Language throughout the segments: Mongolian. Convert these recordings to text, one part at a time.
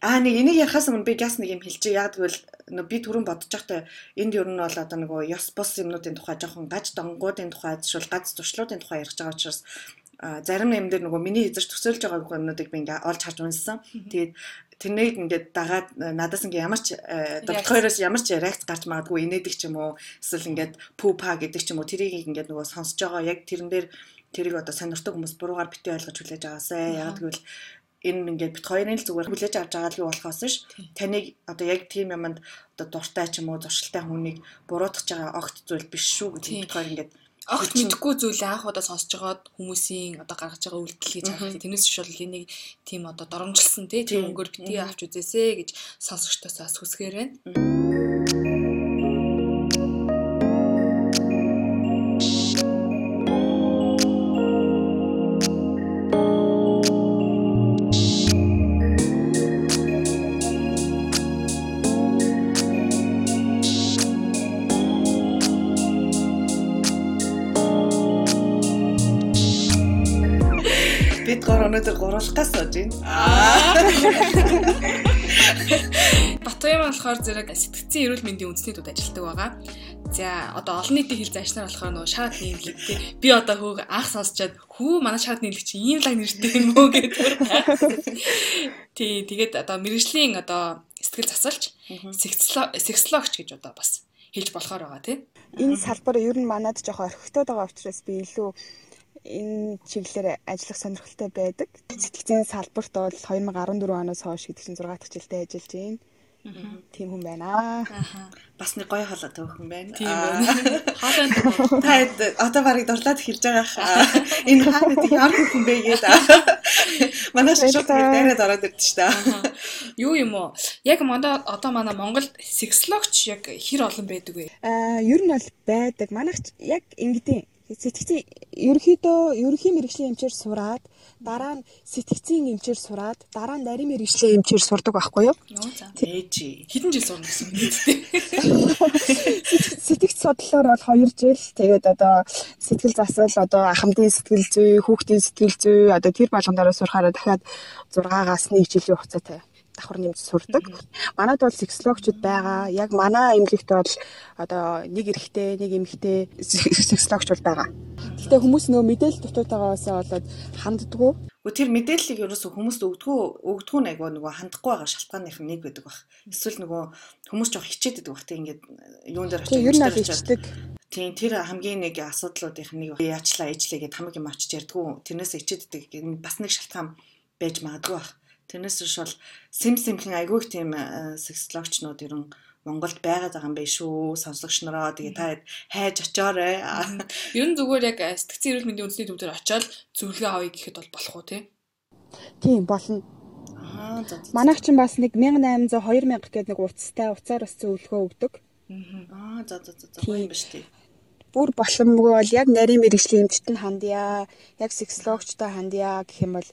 Аа нэг энийг ярахаас өмнө би газ нэг юм хэлчихье. Яг тэгвэл би түрүүн бодож байхдаа энд ер нь бол одоо нөгөө ёс бус юмнуудын тухай жоохон гаж донгуудын тухай эсвэл гац туршлуудын тухай ярих байгаа учраас зарим юм дээр нөгөө миний эзэрч төсөөлж байгаа юмнуудыг би ингээ олж харж унсан. Тэгээд тэрнийг ингээд дагаад надаас ингээ ямар ч доктороос ямар ч реакц гарч магадгүй инээдэг ч юм уу эсвэл ингээд пупа гэдэг ч юм уу тэрийг ингээд нөгөө сонсож байгаа яг тэрэн дээр тэрийг одоо сонирхдаг хүмүүс буруугаар битээ ойлгож хүлээж аваасай. Яг тэгвэл энэ ингээд бит хоёрын л зүгээр хүлээж авч байгаа л юу болохоос ш. Таныг одоо яг тийм юмд одоо дуртай ч юм уу зуршилтай хүнийг буруутгах байгаа огт зүйл биш шүү гэж бит хоёр ингээд огт мэдхгүй зүйлээ анх удаа сонсож байгаад хүмүүсийн одоо гаргаж байгаа үйлдэл гэж харах. Тэрнээс биш бол энийг тийм одоо доромжилсан тийм өнгөөр битгий авч үзээсэй гэж сонсогчдоос хүсгээр байна. Өнөөдөр гурвалхаас сууж байна. Батбаян болохоор зэрэг сэтгцэн эрүүл мэндийн үндэсний төвд ажилладаг байгаа. За одоо олон нийтийн хэл заншнаар болохоор нөгөө шаад нийлэг тий би одоо хөг анх сонсчоод хүү манай шаад нийлэг чи ийм лаг нэртэй юм уу гэдэг. Тий тэгээд одоо мэрэгжлийн одоо сэтгэл засалч сексологч гэж одоо бас хэлж болохоор байгаа тий. Энэ салбар ер нь манад жоохон орхигдоод байгаа учраас би илүү энэ чиглэлээр ажиллах сонирхолтой байдаг. Сэтгцийн салбарт бол 2014 оноос хойш гэдэг чинь 6 дахь жилдээ ажиллаж байна. Тийм хүн байна. Бас нэг гоё халаа төөхөн байна. Тийм байна. Хаалаа та одоо барыг дурлаад хэлж байгаа хаа. Энэ хаана тийм яар хүн бэ гээд. Манай шууд дайраад ороод ирдэ штэ. Юу юм уу? Яг манай одоо манай Монголд сексологч яг хэр олон байдаг вэ? Аа, ер нь бол байдаг. Манайх яг ингэдیں۔ Сэтгцийн ерөнхийдөө ерөнхий мэрэгжлийн эмчээр сураад дараа нь сэтгцийн эмчээр сураад дараа нь нарийн мэрэгжлийн эмчээр сурдаг байхгүй юу? Ээж хэдэн жил сурна гэсэн үг Сэтгц судлалаар бол 2 жил. Тэгээд одоо сэтгэл засал одоо ахмадын сэтгэл зүй, хүүхдийн сэтгэл зүй одоо тэр болгондороо сурахаараа дахиад 6-аас 1 жилийн хугацаатай давхар нэмж сурдаг. Манайд бол сексологчд байгаа. Яг манай эмнэлэгт бол одоо нэг эрэгтэй, нэг эмэгтэй сексологч бол байгаа. Гэтэ хүмүүс нөө мэдээлэл дутуутайгаасаа болоод ханддаггүй. Гэхдээ тэр мэдээллийг ерөөсөө хүмүүст өгдгөө өгдгөө нэг нөгөө хандахгүй байгаа шалтгааных нь нэг байдаг баг. Эсвэл нөгөө хүмүүс жоох хичээд байдаг баг. Тэг ингээд юун дээр очиж ер нь хичдэг. Тийм тэр хамгийн нэг асуудлуудынх нь нэг яачлаа ээжлээ гэд хамаг юм очиж ярьдгүү. Тэрнээс ичээддэг бас нэг шалтгаан байж магадгүй баг. Тэрнээс биш бол сим симхэн айгүйх тийм э, сексологчнууд ерөн Монголд байгаад байгаа юм байна шүү. Сонсогч нараа тэгээ та хайж очоорой. Ер нь зүгээр яг э, сэтгцэн эрүүл мэндийн үндэсний төвдөр очиод зөвлөгөө авъя гэхэд бол болох уу тий? Тийм болно. Аа за. Манайх ч бас нэг 1800 2000 гэдэг нэг уцтай уцаар бас зөвлөгөө өгдөг. Аа за за за гоё юм ба штий бүр боломгүй бол яг нарийн мэрэгжлийн эмчтэн хандъя, яг сексологчтой хандъя гэх юм бол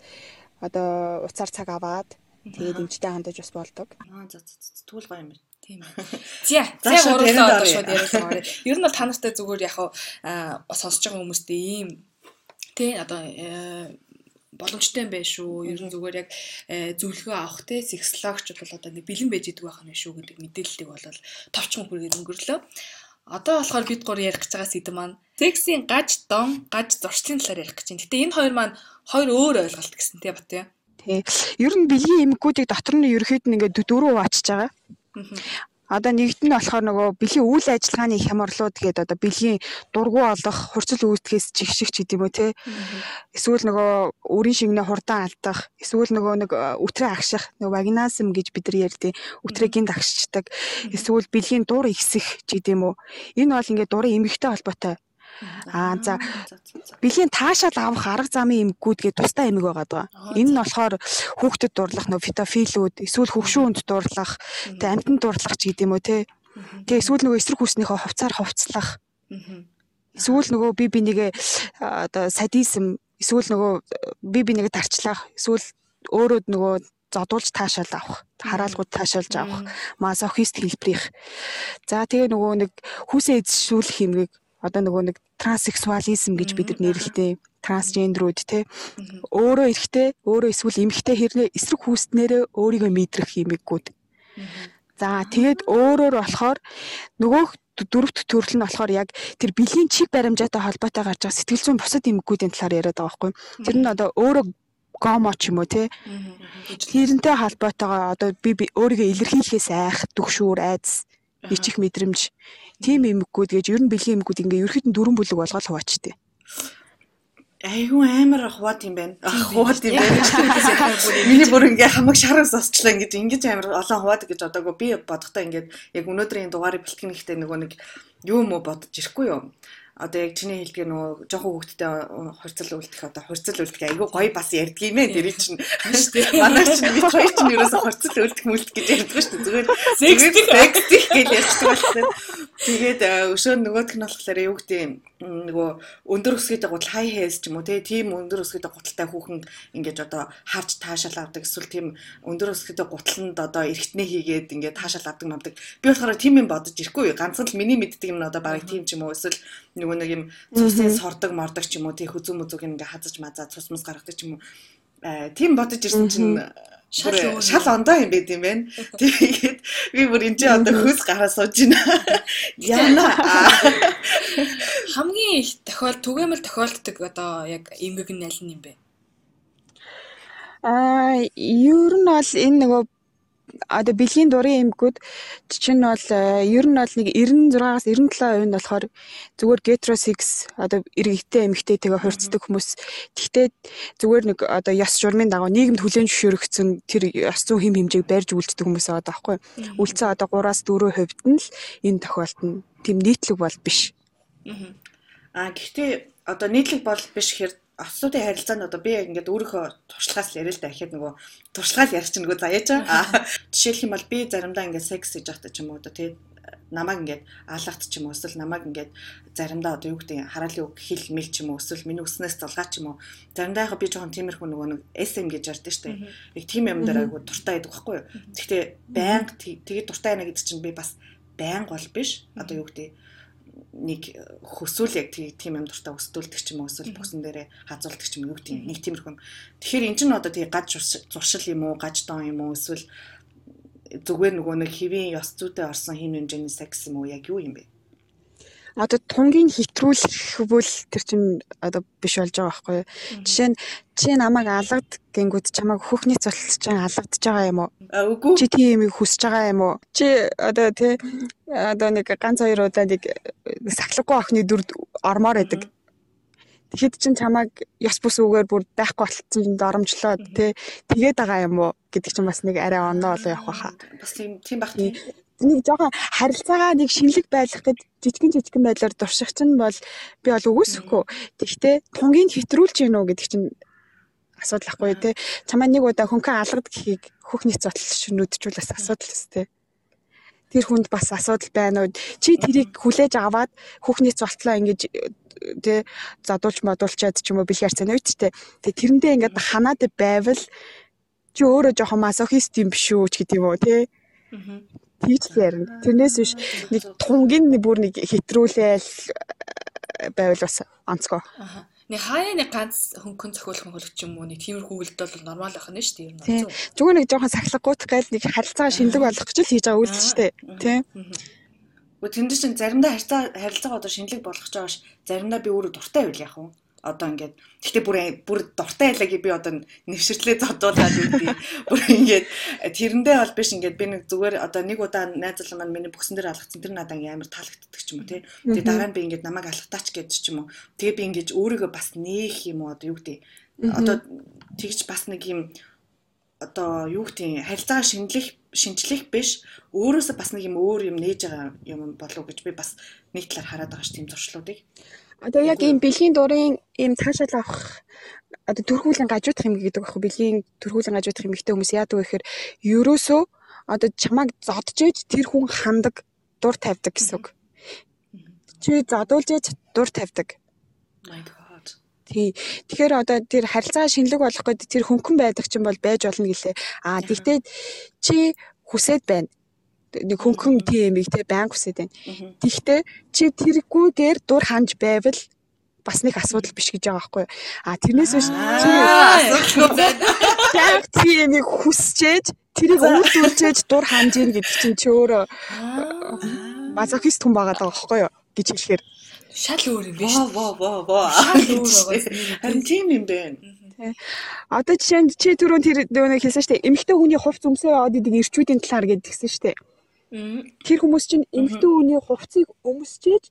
одоо уцаар цаг аваад тэгээд эмчтэй хандаж бас болдог. Аа за за тэгвэл гоё юм байна. Тийм ээ. За, за гурлаа одоо шууд яриулмаар. Ер нь бол та нартай зүгээр яг бас сонсож байгаа хүмүүстэй ийм тий одоо э, боломжтой юм байна шүү. Ер нь зүгээр яг э, зөвлөгөө авах те сексологч бол одоо нэг бэлэн байж идэг байх юм шүү гэдэг мэдээллийг бол товчхон хүргээд өнгөрлөө. Одоо болохоор бид гур ярих гэж байгаа сэдв маань сексийн гаж дон, гаж зуршлын талаар ярих гэж байна. Гэтэ энэ хоёр маань хоёр өөр ойлголт гэсэн тий бат юм. Тий. Ер нь бэлгийн эмгэгүүдийг дотор нь ерөөхдөө ингээд дөрөв хуваачиж байгаа. Одоо нэгт нь болохоор нөгөө бэлгийн үйл ажиллагааны хямралууд гээд одоо бэлгийн дургу олох, хурцл үүсгэхээс жигших ч гэдэм үү те. Эсвэл нөгөө өрийн шигнээ хурдан алдах, эсвэл нөгөө нэг өтрээ агших, нөгөө вагинасм гэж бид нар ярьдیں۔ Өтрээ гинт агшчдаг. Эсвэл бэлгийн дур ихсэх ч гэдэм үү. Энэ бол ингээд дурын эмгэгтэй холбоотой Аа за. бэлгийн таашаал авах арга замын эмггүүд гэдэг тусдаа эмэг байгаа. Даа. Энэ нь болохоор хүүхдэд дурлах нөө фитофилүүд эсвэл хөвшүүнд дурлах, тэг амтнд дурлах ч гэдэм үү те. Тэг эсвэл нөгөө эсрэг хүснийхөө хувцаар хувцлах. Эсвэл нөгөө би бинийгээ одоо садизм эсвэл нөгөө би бинийгээ тарчлах эсвэл өөрөө нөгөө зодуулж таашаал авах хараалгууд таашаалж авах мазохист хэлбэрийнх. За тэгээ нөгөө нэг хүүсээ эзшүүлэх хэмгийг одоо нөгөө нэг транссексуализм гэж бид нар нэрлэдэг. трансгендерүүд те өөрөө эрэгтэй өөрөө эсвэл эмэгтэй хэрнээ эсрэг хүүснээрээ өөрийгөө мэдрэх юмэггүүд. За тэгээд өөрөөр болохоор нөгөө дөрөвт төрөл нь болохоор яг тэр бэлгийн чиг баримжаатай холбоотой гарч байгаа сэтгэл зүйн бусад эмгэгүүдийн талаар яриад байгаа байхгүй. Тэр нь одоо өөрөө гомо ч юм уу те. Тэрнтэй холбоотойгоо одоо би өөрийгөө илэрхийлэхээс айх, дүгшүүр, айдас, ичих мэдрэмж тийм эмгэгүүд гэж ер нь бэлгийн эмгэгүүд ингээ ерөөхдөө дөрвөн бүлэг болгоод хуваачтэй. Айгуу амар хуваад юм байна. Хуваад юм байна. Миний бүр ингээ хамаг шараас осчлаа ингэж ингэж амар олон хуваад гэж одоогүй би бодохдоо ингээд яг өнөөдрийн дугаарыг бэлтгэх нэгтэй нөгөө нэг юу мө бодож ирэхгүй юу одоо яг чиний хэлдгээр нөгөө жоохон хүүхдтэй хурцл үлдэх одоо хурцл үлдэх айгүй гоё бас ярьдаг юм ээ тэр чинь манай чинь бид хоёр чинь ерөөсө хурцл үлдэх мүлдэх гэж ярьдаг шүү дээ. Зүгээр сексtik гэж ярьдаг болсон тэгээд өшөө нөгөөх нь болохоор юу гэдэг нөгөө өндөр өсгийтэй гутал хай хэс ч юм уу тийм өндөр өсгийтэй гуталтай хүүхэн ингэж одоо харж таашаал авдаг эсвэл тийм өндөр өсгийтэй гуталнд одоо эргэтнээ хийгээд ингээд таашаал авдаг мавдаг би болохоор тийм юм бодож ирэхгүй. Ганцхан л миний мэддэг юм нь одоо барыг тийм ч юм уу. Эсвэл нөгөө нэг юм цусын сордог мордог ч юм уу тий хүзүү мүзүүг ингээ хазаж мазаа цус мус гаргадаг ч юм уу тийм бодож ирсэн чинь шал шал ондоо юм байт юм байна. Тэгээд би бүр энэ чинь одоо хөөс гараа сууж байна. Яна. Хамгийн их тохиол түгээмэл тохиолддог одоо яг эмгэг нь аль нь юм бэ? Аа, ер нь бол энэ нөгөө одоо бэлгийн дурын эмгүүд чинь бол э, ер нь бол нэг 96-аас 97% нь болохоор зүгээр гетеросекс одоо иргэдтэй эмэгтэйтэйгээ хурцдаг хүмүүс. Тэгтээ зүгээр нэг одоо ёс журмын дагуу нийгэмд хүлээн зөвшөөрөгдсөн тэр ёс зүйн хэм хэмжээг барьж үлддэг хүмүүс байгаа байхгүй. Үлцэн одоо 3-аас 4% нь л энэ тохиолдолд нь тийм нийтлэг бол биш. Аа гэхдээ одоо нийтлэг бол биш гэхээр осуудын харилцаанд одоо би яг ингээд өөрийнхөө туршлагаас л яриа л да ихэд нөгөө туршлагаа л ярих чинь нөгөө заяач аа. Жишээлх юм бол би заримдаа ингээд секс хийж байхдаа ч юм уу одоо тэгээд намайг ингээд аалгахт ч юм уу эсвэл намайг ингээд заримдаа одоо юу гэдэг хараалын үг хэл мэл ч юм уу эсвэл миний өснөөс залгаа ч юм уу. Заримдаа яг би жоохон тиймэрхүү нөгөө нэг SM гэж ярьдэн штэ яг тийм юм дээр айгу дуртай байдаг байхгүй юу? Гэхдээ байнга тэгээд дуртай байна гэдэг чинь би бас байнга бол биш. Одоо юу гэдэг нэг хөсөөл яг тийм юм дуртай өсдүүлдэг ч юм уу эсвэл бүсэн дээрээ хазуулдаг ч юм уу тийм нэг тиймэрхүү. Тэгэхээр эн чинь одоо тий гаж зуршил юм уу гаж дон юм уу эсвэл зүгээр нөгөө нэг хэвийн ёс зүйтэй орсон хин хэмжээний секс юм уу яг юу юм бэ? Одоо тунгийн хэтрүүлэх бол тэр чинь одоо биш болж байгаа байхгүй юу. Жишээ нь чи намайг алгад гингүүд чамайг хөхний цолч чинь алгадж байгаа юм уу? Үгүй. Чи тийм юм хүсэж байгаа юм уу? Чи одоо тий одоо нэг ганц хоёр удаа нэг сахлаггүй охины дүрд ормоор байдаг. Тэгэхэд чин чамайг ёс бус үгээр бүр байхгүй болцсон доромжлоо тий тэгээд байгаа юм уу гэдэг чинь бас нэг арай оноо болоо явах байхаа. Бас тийм тийм байх тийм нэг жоохон харилцаагаа нэг шинэлэг байлгах гэж жижигэн жижигэн байдлаар дурших чинь бол би бол үгүйсэхгүй. Тэгэхдээ тунгийн хэтрүүлж гинөө гэдэг чинь асуудал ахгүй тий. Чамаа нэг удаа хөнхөн алгад гэхийг хөхний цотл шүнүүдчүүл бас асуудал өс тий. Тэр хүнд бас асуудал байна уу? Чи тэрийг хүлээж аваад хөхний цолтлоо ингэж тий задуулж модуулчаад ч юм уу бэлгээр цана үйт тий. Тэг тэрэндээ ингээд ханаад байвал чи өөрөө жоохон масохист юм биш үү ч гэдэг юм уу тий. Аа Тэгж л ярина. Тэрнээс биш нэг тунгийн бүр нэг хэтрүүлээл байвал бас онцгой. Аа. Нэг хаяа нэг ганц хөнгөн цохиулах хөлөг ч юм уу нэг тиймэрхүү үйлдэл бол нормал байх нь шүү дээ ер нь. Зүгээр нэг жоохон сахлаггүйх гээл нэг харилцаа шинэлэг болгох гэж л хийж байгаа үйлдэл шүү дээ. Тийм. Гэхдээ тэнд чинь заримдаа харилцаа харилцаа одоо шинэлэг болгож байгаа ш заримдаа би өөрөө дуртай байл яах вэ? Одоо ингээд гэхдээ бүр бүр дуртай гэж би одоо нэвшэртлээ зодуулаад үгүй. Бүр ингээд тэрэндээ бол биш ингээд би нэг зүгээр одоо нэг удаа найзлаа маань миний бүксэн дээр алгацсан тэр надад ингээд амар таалагддаг ч юм уу тий. Тэгээ дараа нь би ингээд намайг алгатаач гэж ч юм уу. Тэгээ би ингээд өөрийгөө бас нээх юм уу одоо юу гэдэг. Одоо тэгж бас нэг юм одоо юу гэдэг харилцаа шинжлэх шинжлэх биш өөрөөсөө бас нэг юм өөр юм нээж байгаа юм болов гэж би бас нэг талаар хараад байгаа ш тийм зуршлуудыг. Одоо яг ийм бэлгийн дурын ийм цаашаал авах одоо төрхүүлэн гажуудах юм гэдэг байхгүй бэлгийн төрхүүлэн гажуудах юм ихтэй хүмүүс яадаг вэ гэхээр ерөөсөө одоо чамайг зодж ээж тэр хүн хандаг дур тавьдаг гэсэн үг. Чи зодуулж ээж дур тавьдаг. Тий. Тэгэхээр одоо тэр харилцаа шинэлэг болох гэдэг тэр хөнгөн байдаг чинь бол байж болно гэлээ. Аа тэгтээ чи хүсээд байна нэг хөнгөн тийм их те банк үсэд байна. Тэгтээ чи тэргүйгээр дур ханж байвал бас нэг асуудал биш гэж байгаа байхгүй юу. А тэрнээс биш асуудалгүй яг тийм нэг хүсчээж тэрийг өвдүүлжээж дур ханж ийн гэдэг чинь чи өөрөө мазохист хүн байгаа даа байхгүй юу гэж хэлэхээр шал өөр юм биш. Воо воо воо. Шал өөр байгаа. Харин тийм юм байна. Одоо жишээ нь чи түрүүн тэр нэг хэлсэн шүү дээ. Эмэгтэй хүний хувц өмсөө яваад идэг ирчүүдийн талаар гэдгсэн шүү дээ. Тэр хүмүүс чинь эмэгтэй хүний хувцыг өмсчээж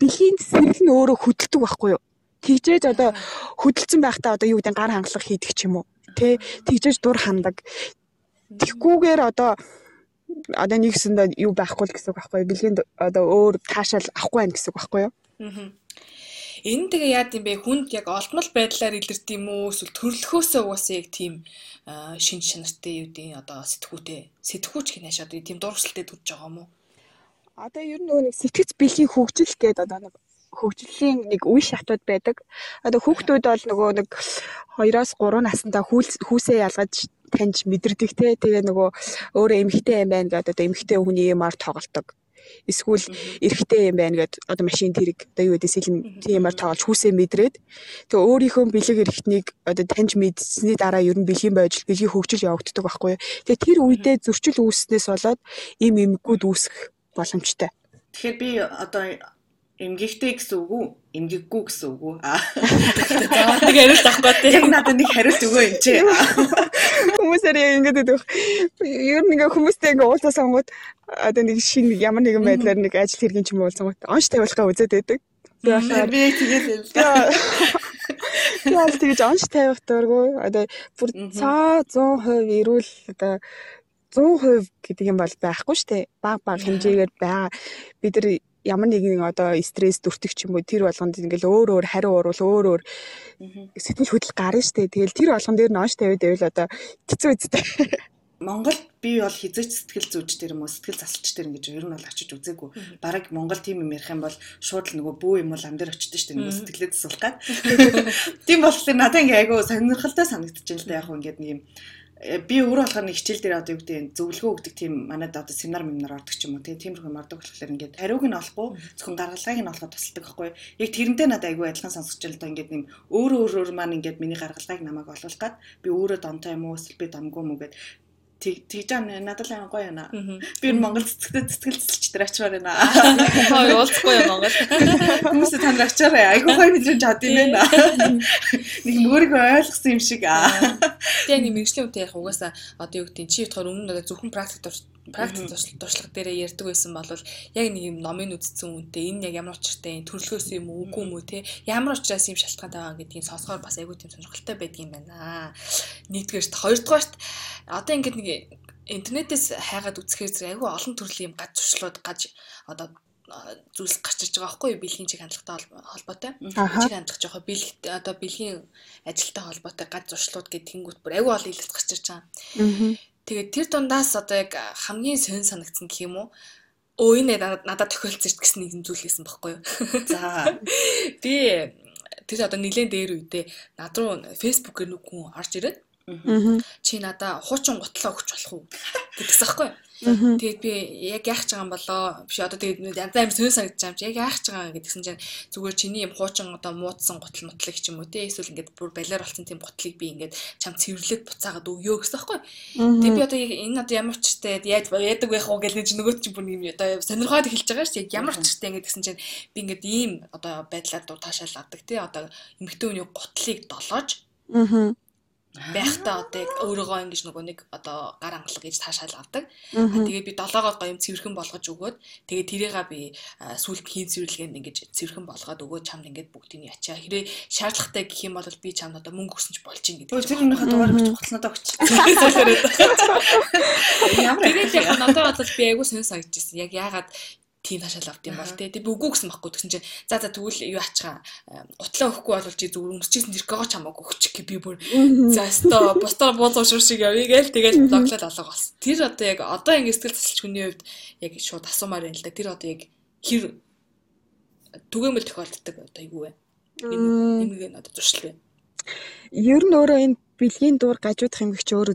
бэлгийн сэрэл нь өөрөө хөдөлдөг байхгүй юу? Тэгжээж одоо хөдөлсөн байхдаа одоо юу гэдэг гар хангалах хийдэг ч юм уу. Тэ тэгжээж дур хандаг. Тэгхгүйгээр одоо одоо нэгсэндээ юу байхгүй л гэсэн үг байхгүй юу? Бэлгийн одоо өөр таашаал авахгүй байх гэсэн үг байхгүй юу? Энэ тэгээ яад юм бэ? Хүнд яг олдмол байдлаар илэрд юм уу? Эсвэл төрлөхөөсөө угаасаа яг тийм шин чанартай юу гэдэг одоо сэтгүүтэй сэтгүүч гинэш одоо тийм дурсалтай төрж байгаа юм уу? Одоо ер нь нөгөө нэг сэтгэц бэлгийн хөгжил гэдэг одоо нэг хөгжлийн нэг үе шатууд байдаг. Одоо хүүхдүүд бол нөгөө нэг 2-оос 3 наснда хүүсээ ялгаж таньж мэдэрдэг те. Тэгээ нөгөө өөрөө эмгхтэй юм байна гэдэг одоо эмгхтэй хүний юмар тоглолдог эсвэл эрэгтэй юм байна гэд одоо машин тэрэг одоо юу гэдэг сэлэм тиймэр тоглож хүүсээ мэдрээд тэгээ өөрийнхөө бэлэг эрэгтнийг одоо таньж мэдсэний дараа ер нь бэлгийн байж бэлгийн хөгжил явагддаг байхгүй. Тэгээ тэр үедээ зөрчил үүснээс болоод им имгүүд үүсэх боломжтой. Тэгэхээр би одоо эмгэгтэй гэсэн үг үү? Эмгэггүй гэсэн үг үү? Аа. За нэг хариулт авахгүй тий. Яг надад нэг хариулт өгөө юм чи. Хүмүүсээр яг ингэж гэдэг. Ер нь ингээ хүмүүстэй ингээ уулзаа сонгоод одоо нэг шин ямар нэгэн байдлаар нэг ажил хэргийн ч юм уу сонгоод онш тавилахаа үзээд байдаг. Би тэгээд л. Яа тэгэж онш тавих дурггүй. Одоо бүр цаа 100% эрүүл одоо 100% гэдэг юм бол байхгүй шүү дээ. Баг баг хэмжээгээр байгаа. Бид нар ямар нэгэн одоо стресс дүртэх ч юм уу тэр болгонд ингээл өөр өөр хариу урвал өөр өөр сэтгэл хөдлөл гарна штэ. Тэгэл тэр болгон дээр ноош тавиад байвал одоо хэцүү үстэй. Монголд би бол хизээч сэтгэл зүйч тэр юм уу сэтгэл засалч тэр ингэж ер нь бол очиж үзээгүй. Бараг Монгол тим юм ярих юм бол шууд л нөгөө бүү юм бол ам дээр очиж штэ нөгөө сэтгэлээ засуулах гад. Тийм болохоор надад ингээ айгу сонирхолтой санагдчихээн л да яг хөө ингээд нэг юм би өөрөө болохоор нэг хичээл дээр одоо юу гэдэг зөвлөгөө өгдөг тийм манайд одоо семинар минар ордог ч юм уу тийм тиймэрхүү ордог болохоор ингээд хариуг нь олохгүй зөвхөн гаргалгааг нь олоход тусалдаг байхгүй яг тэрнтэй надад айгүй адилхан сонсож л доо ингээд нэм өөрөө өөрөөр маань ингээд миний гаргалгааг намайг олуулах гад би өөрөө донтой юм уу эсвэл би домгүй юм уу гэд тэгж аа надад л гоё яана. Би Монгол цэцэгтэй цэцгэл цэцэлч дээр ачаар байна. Хаа уулзахгүй юм Монгол. Хүмүүс танд ачаарай. Айгуу гоё мэдрэмж авд юм байна. Нэг мөрөг ойлгосон юм шиг. Тэгээ нэг мэрэгжлийн үетэй яг угаасаа одоо юу гэдэг чи бодохоор өмнө надад зөвхөн практик практик туршлага дээрээ ярьдаг байсан бол яг нэг юм номын үзсэн үнтэй энэ яг ямар учиртай төрөлхөөс юм уу үгүй юм уу те ямар учраас юм шалтгаантай байгаа гэдгийг сонсохоор бас айгүй тийм сонирхолтой байдаг юм байна. Нэгдүгээрт хоёрдугаарт одоо ингээд нэг интернетээс хайгаад үзэхээр зэрэг айгүй олон төрлийн юм гаж туршлууд гаж одоо зүйлс гарч иж байгаа байхгүй бэлгийн чиг хандлагатай холбоотой. Чиг хандлага жоохоо бэлэг одоо бэлгийн ажилтай холбоотой гад зуршлууд гэдэг тэнгуут бүр аюу ол илэрч гарч иж байгаа. Тэгээд тэр дундаас одоо яг хамгийн сонь санагдсан гэх юм уу? Өө энэ надад тохиолдсон гэсэн нэгэн зүйл байсан байхгүй юу? За би тэр одоо нилээн дээр үедээ над руу фэйсбүүкээр нэг хүн орж ирээд чи надаа хуучин гутлаа өгч болох уу? Гэдэгс аахгүй. Юу? Тэгээд би яг яах гэж байгаа юм болоо. Биш одоо тэгээд янз амар сонир санагдаж байгаа юм чи яг яах гэж байгаа гэдгсэн чинь зүгээр чиний юм хуучин одоо муудсан гутал мутлаг ч юм уу те? Эсвэл ингээд бүр балиар болсон тийм гутлыг би ингээд чам цэвэрлээд буцаагаад өгөө гэсэн байхгүй. Тэгээд би одоо яг энэ одоо ямар ч те яаж яадаг байх уу гэж нөгөө чинь бүр юм одоо сонирхоод хэлж байгаа шүү ямар ч те ингээд гэсэн чинь би ингээд ийм одоо байдлаар дуу таашаал авдаг те? Одоо эмэгтэй хүний гутлыг долоож Аа байхдаа одоо яг өөрөөгөө ингэж нөгөө нэг одоо гар ангалга гэж таашаал авдаг. Тэгээ би долоогоо гоё юм цэвэрхэн болгож өгөөд тэгээ тэрийгээ би сүлд хийн цэвэрлэгэнд ингэж цэвэрхэн болгоод өгөөд чамд ингэж бүгдийг ячаа. Хэрэг шаардлагатай гэх юм бол би чамд одоо мөнгө өгсөн ч болж ин гэдэг. Тэр өмнөхөө дугаар өгч хутланаа өгч. Ямар тэгээд яг надад бол би айгуу сонь санагдчихсэн. Яг яагаад тийм ташаал авд юм бол. Тэг би үгүй гэсэн баггүй тэгсэн чинь за за тэгвэл юу ачгаа утлаа өгөхгүй бол чи зүгээр өмсчихсэн тэрхэгоо чамааг өгчих гэ би бүр за өсто бостор бууз уушур шиг явъя гээл тэгэл блоклаад алга болсон. Тэр одоо яг одоо ингэ сэтгэл засалч хүний хувьд яг шууд асуумаар байна л да. Тэр одоо яг хэр түгээмэл тохиолддог одоо юу вэ? Энэ нэг одоо зуршил вэ? Ер нь өөрөө энэ бэлгийн дуур гажуудах юм гихч өөр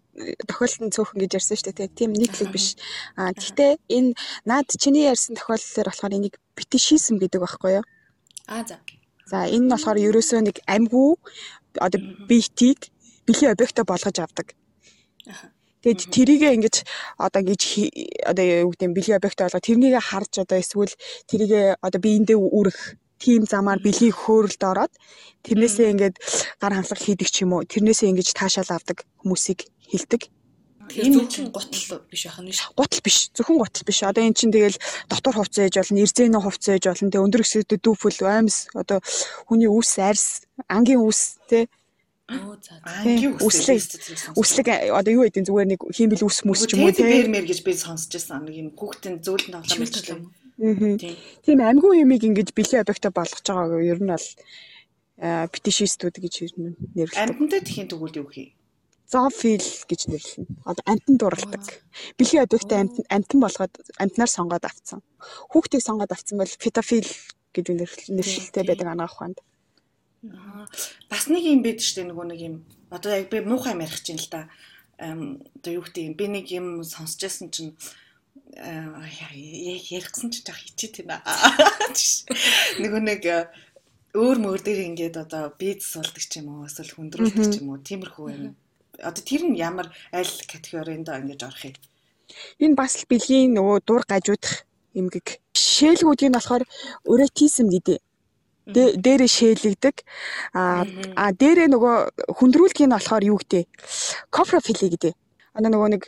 тохиолдолд цөөхөн гэж ярьсан шүү дээ. Тийм нийтлэг биш. Аа гэхдээ энэ наад чиний ярьсан тохиолдлоор болохоор энийг фетишизм гэдэг байхгүй юу? Аа за. За энэ нь болохоор ерөөсөө нэг амьгүй одоо биетийг бэлгийн объектоо болгож авдаг. Тэгэд тэрийгээ ингэж одоо ингэж одоо юу гэдэг бэлгийн объект болго тэрнийг харж одоо эсвэл тэрийгээ одоо биендээ үрэх тийм замаар бэлгийн хөөрөлд ороод тэрнээсээ ингээд гар хандлага хийдэг ч юм уу тэрнээсээ ингэж таашаал авдаг хүмүүсийг хилдэг. Энэ чинь гутал биш байх нь ш. Гутал биш. Зөвхөн гутал биш. Одоо эн чинь тэгэл дотор хувцас ээж болно, эрзэний хувцас ээж болно. Тэгээ өндөр өсөд дүүфэл аймс одоо хүний үс, арьс, ангийн үс те үслэг үслэг одоо юу гэдэг зүгээр нэг хиймэл үс мүс ч юм уу те. Бэрмэр гэж би сонсч байсан. Нэг юм хүүхдийн зөвлөлд тоглоом. Тийм амьгүй юмыг ингэж бэлэн объектоо болгож байгааг ер нь бол фетишистүүд гэж нэрлэдэг. Амьтантай тхийн тэгвэл юу хий? зоофил гэж нэрлэнэ. Одоо амтан дурладаг. Бэлгийн объектыг амтан амтан болгоод амтнаар сонгоод авцсан. Хүүхдийг сонгоод авцсан бол фетофил гэж нэршилтэй байдаг анаах ухаанд. Бас нэг юм бид штэ нөгөө нэг юм одоо яг би муухай ярих чинь л да. Одоо юу гэдэг юм би нэг юм сонсч байсан чинь ярихсан ч жах хичээ тийм аа. Нөгөө нэг өөр мөр дээр ингээд одоо биз суулдаг ч юм уу эсвэл хүндрүүлдэг ч юм уу тиймэрхүү юм. Одоо тэр нь ямар аль категорид ингэж орох юм? Энэ бас л бэлгийн нөгөө дур гажуудах эмгэг. Шээлгүүдийг нь болохоор уретизм гэдэг дээрээ шээлэгдэг. А дээрээ нөгөө хүндрүүлгийг нь болохоор юу гэдэг? Кофрофили гэдэг. Одоо нөгөө нэг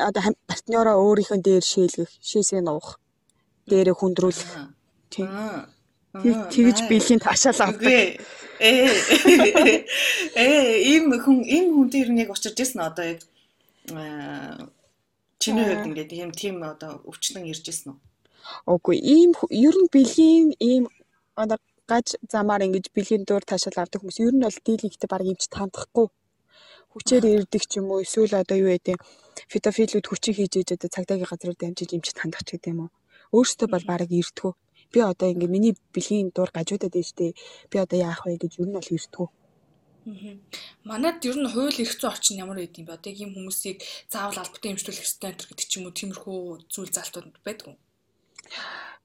одоо партнероо өөрийнхөө дээр шээлгэх, шээсээ нуух. Дээрээ хүндрүүлэх. Тийм. Тэгж бэлгийн таашаал авдаг. Ээ. Ээ, ийм хүн ийм хүн дээр нэг очирч ирсэн одоо яг чиний хувьд ингээд ийм тийм одоо өвчтөн ирж ирсэн үү? Үгүй, ийм ер нь бэлгийн ийм одоо гаж замаар ингэж бэлгийн дуур таашаал авдаг хүмүүс ер нь бол дийлэгтэй баг юмч таандахгүй хүчээр ирдэг ч юм уу? Эсвэл одоо юу гэдэг фитофилүүд хүчийг хийж ээж одоо цагдаагийн газраар дамжиж юмч тандах ч гэдэг юм уу? Өөртөө бол баг ирдгүү би одоо ингээ миний бэлгийн дуур гажуудад тээ би одоо яах вэ гэж ер нь бол ирдгүү Манад ер нь хууль эрх зүйн орчин ямар байд юм бэ? Одоо ийм хүмүүсийг заавал албатай эмчлүүлэх ёстой энэ гэдэг ч юм уу? Тиймэрхүү зүйл залтууд байдаг уу?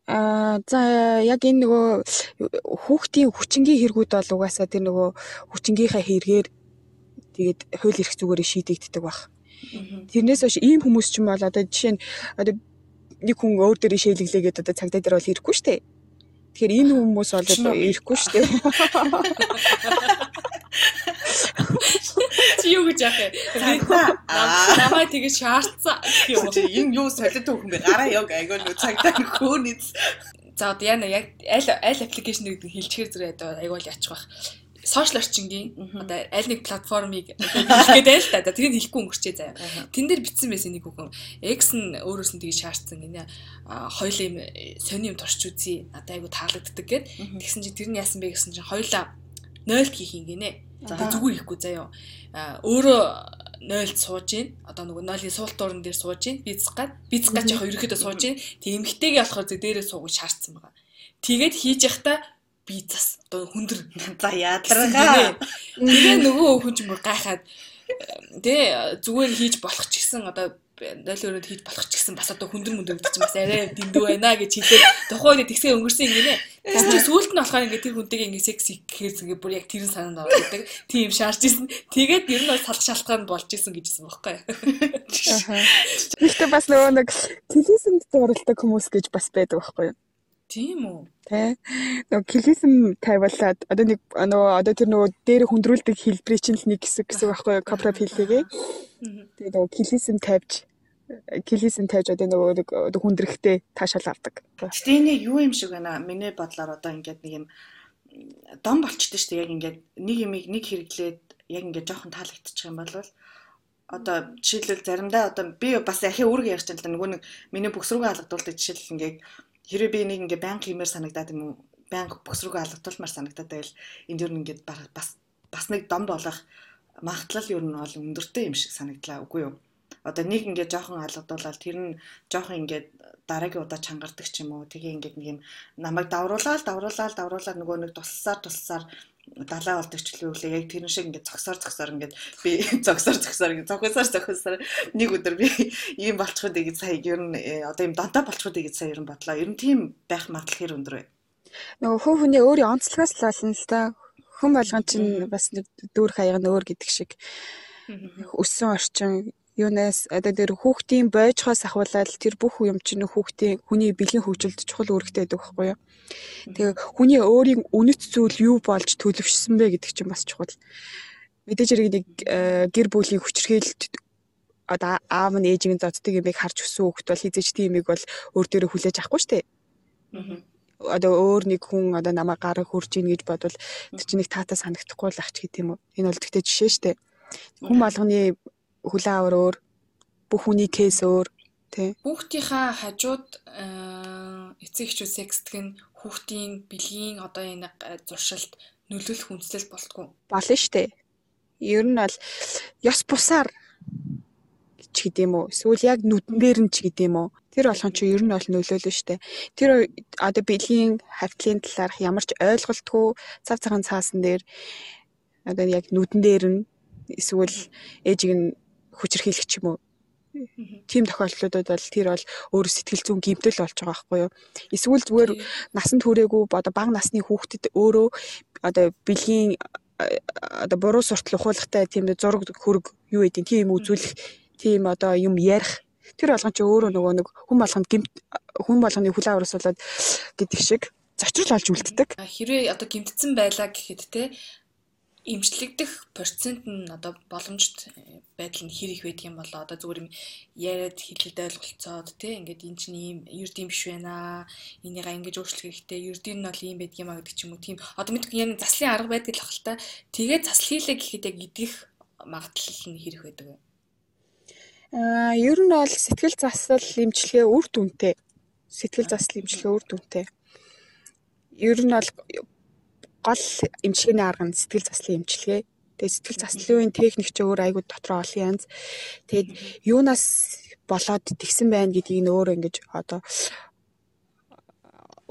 Аа за яг энэ нөгөө хүүхдийн хүчингийн хэрэгүүд бол угаасаа тэр нөгөө хүчингийнхаа хэрэгээр тэгээд хууль эрх зүгээрээ шийдэгддэг баг. Тэрнээс биш ийм хүмүүс ч юм бол одоо жишээ нь одоо нэг хүн өөр дээр шээлэглээгээд одоо цагдаа дээр бол ирэхгүй шүү дээ. Тэгэхээр энэ хүмүүс бол ирэхгүй шүү дээ. Чи юу гэж яах вэ? Намаа тэгэж шаардсан. Энэ юу солид хөөхөн бэ? Гараа яг айгүй нөө цагдаа хөөнийц. За одоо яна яг аль аль аппликейшн гэдэг хэлчихэр зэрэг айгүй л ячих бах сошиал орчингийн одоо аль нэг платформыг хэлгээд байл та. Тэрийг хэлэхгүй өнгөрчээ заяа. Тэн дээр бичсэн байсан нэг үгэн. X нь өөрөөс нь тгий шаардсан гинэ. Хоёлаа юм сони юм турч үзье. Надад айгу таалагддаг гэд. Тэгсэн чи тэр нь яасан бэ гэсэн чинь хоёлаа 0 хийх юм гинэ. Зүгээр хийхгүй заяа. Өөрөө 0-д сууж гин. Одоо нөгөө 0-ийн суулт дуурн дээр сууж гин. Бицх гад. Бицх гад яг ерөөхдөө сууж гин. Тэг эмхтэйгээ болохоор зөв дээрээ суугаж шаардсан байгаа. Тэгээд хийж явахдаа би зас одоо хүндэр за ядаргаа. Тэгээ нөгөө хүн ч мөр гайхаад тэ зүгээр хийж болох ч гэсэн одоо дойлороо хийж болох ч гэсэн бас одоо хүндэр мөндөр гэдэг чинь бас арай дэндүү байна гэж хэлээд тухайн үед тэгсээ өнгөрсөн юм гинэ. Тэгс чи сүүлд нь болохоор ингээд тэр хүнтэйгээ ингээд секси гэхээр зүгээр бүр яг тэрэн санаанд ордог. Тийм шаарч исэн. Тэгээд ер нь бол салах шалтгаан болж исэн гэжсэн байхгүй. Гэхдээ бас нөгөө нэг телевизэнд зуралдаг хүмүүс гэж бас байдаг байхгүй юу? Тийм үү? Тэ. Нөгөө клизм тавиулаад одоо нэг нөгөө одоо тэр нөгөө дээр хүндрүүлдэг хэлбэрийн чинь л нэг хэсэг гэсэн байхгүй юу? Копра пилэгээ. Тэгээ нөгөө клизм тавьж клизм тавьж одоо нөгөө хүндрэхтэй таашаал авдаг. Гэтэ энэ юу юм шиг байна. Миний бодлоор одоо ингээд нэг юм дом болчтой шүү дээ. Яг ингээд нэг юмыг нэг хэрэглээд яг ингээд жоохон таалагдчих юм бол одоо жишээлбэл заримдаа одоо би бас ахи үүрэг ярьж байгаа л да нөгөө нэг миний бүкс рүүгээ алгадуулдаг жишээл ингээд Хэрэв би нэг ингээ банк хиймээр санагдаад юм уу? Банк бүс рүүгээ алгадуулмаар санагдаад байвал энд юу нэг бас бас нэг дом болох магадлал юу нь бол өндөртэй юм шиг санагдлаа үгүй юу? Одоо нэг ингээ жоохон алгадуулаад тэр нь жоохон ингээ дараагийн удаа чангардаг ч юм уу. Тэгээ ингээ нэг юм намайг давруулаад давруулаад давруулаад нөгөө нэг туссаар туссаар далаа болдог ч үлээ яг тэр шиг ингээд зогсоор зогсоор ингээд би зогсоор зогсоор ингээд зогсоор зогсоор нэг өдөр би ийм болчиход гэж сая ер нь э, одоо ийм донтой болчиход гэж сая ер нь бодлоо. Ер нь тийм байх магадлал хэр өндөр вэ? Нөгөө хөө хүний өөрийн онцлогоос л болно л да. Хүн болгон чинь бас нэг дүүрх аяга нөөр гэдэг шиг өссөн орчин юунаас одоо тэр хүүхдийн бойжхоос ахуулаад тэр бүх юм чинь хүүхдийн хүний бэлгийн хөгжилд чухал үүрэгтэй байдаг байхгүй юу. Тэгээ хүний өөрийн үнэт зүйл юу болж төлөвшсөн бэ гэдэг чинь бас чухал. Мэдээж хэрэг нэг э, гэр бүлийн хүчрхийлэлт одоо аав нь ээжийн зоддаг юмыг харж өссөн хүүхд бол хизээж тийм юмыг бол өөр дээрээ хүлээж авахгүй шүү дээ. Одоо өөр нэг хүн одоо намайг гараа хурж ийн гэж бодвол тэр чинь нэг таата санагдахгүй л ах ч гэдэм үү. Энэ бол тэгтээ жишээ шүү дээ. Хүн болгоны хүлээн аваар өөр бүх хүний кейс өөр тий. Хүүхдийнхаа хажууд эцэг эхчүүд секстг нь хүүхдийн бэлгийн одоо энэ зуршилд нөлөөлөх хүнслэл болтгоо. Болно дээ. Ер нь бол ёс бусаар ч гэдэм үү эсвэл яг нүдэн дээр нь ч гэдэм үү тэр болгон чи ер нь бол нөлөөлнө штэ тэр одоо бэлгийн хавтлын талаарх ямар ч ойлголтгүй цав цагаан цаасан дээр одоо яг нүдэн дээр нь эсвэл ээжийг нь хүчрхийлэх ч юм уу? Тийм тохиолдлуудад бол тэр бол өөр сэтгэл зүйн гэмтэл болж байгаа байхгүй юу. Эсвэл зүгээр насанд хүрээгүй одоо бага насны хүүхдэд өөрөө одоо бэлгийн одоо буруу суртал ухуулгатай тийм зураг хөрөг юу гэдэг тийм үзүүлэх тийм одоо юм ярих. Тэр болгон чи өөрөө нөгөө нэг хүн болгонд гэмт хүн болгоны хүлээ аврасуулаад гэдэг шиг зочрол олж үлддэг. Хэрвээ одоо гэмтсэн байлаа гэхэд те имжлэгдэх процент нь одоо боломжит байдал нь хэр их байдаг юм болоо. Одоо зүгээр юм яриад хэлэлд ойлголцоод тий ингээд эн чинь ийм юрд юм биш байна энийг ингэж өөрчлөх хэрэгтэй юрд нь бол ийм байдаг юм а гэдэг ч юм уу. Тийм. Одоо мэдгүй яг заслын арга байдаг л ахalta тэгээд засал хийлээ гэхэд яг идэх магадлал нь хэр их байдаг вэ? Аа ер нь бол сэтгэл засал эмчилгээ үр дүнтэй. Сэтгэл засал эмчилгээ үр дүнтэй. Ер нь бол гол эмчилгээний арга нь сэтгэл заслын эмчилгээ. Тэгээд сэтгэл заслын техник ч өөр айгуу дотроо олон янз. Тэгээд юунаас болоод тэгсэн байна гэдгийг нь өөр ингэж одоо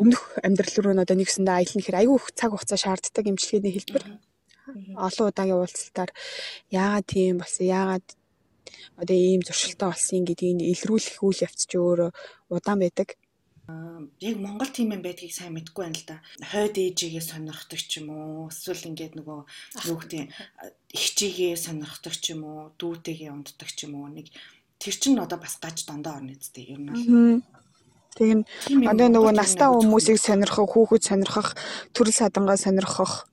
өмнөх амьдрал руу нь одоо нэгсэндээ аялна гэхээр айгүй их цаг хугацаа шаарддаг эмчилгээний хэлбэр. Олон удаагийн уулзалтаар яагаад тийм болсон яагаад одоо ийм зуршилтай болсон гэдгийг илрүүлэх үйл явц чи өөрөө удаан байдаг. Яг Монгол тийм юм байдгийг сайн мэдэхгүй байна л да. Хойд ээжигээ сонирхдаг ч юм уу, эсвэл ингээд нөгөө гэдэг ихчигээ сонирхдаг ч юм уу, дүүтэйгээ унддаг ч юм уу. Нэг тэр чин одоо бас гаж дондоо орно үстэй ер нь бол. Нь одоо нөгөө настаа хүмүүсийг сонирхох, хүүхэд сонирхох, төрөл садангаа сонирхох.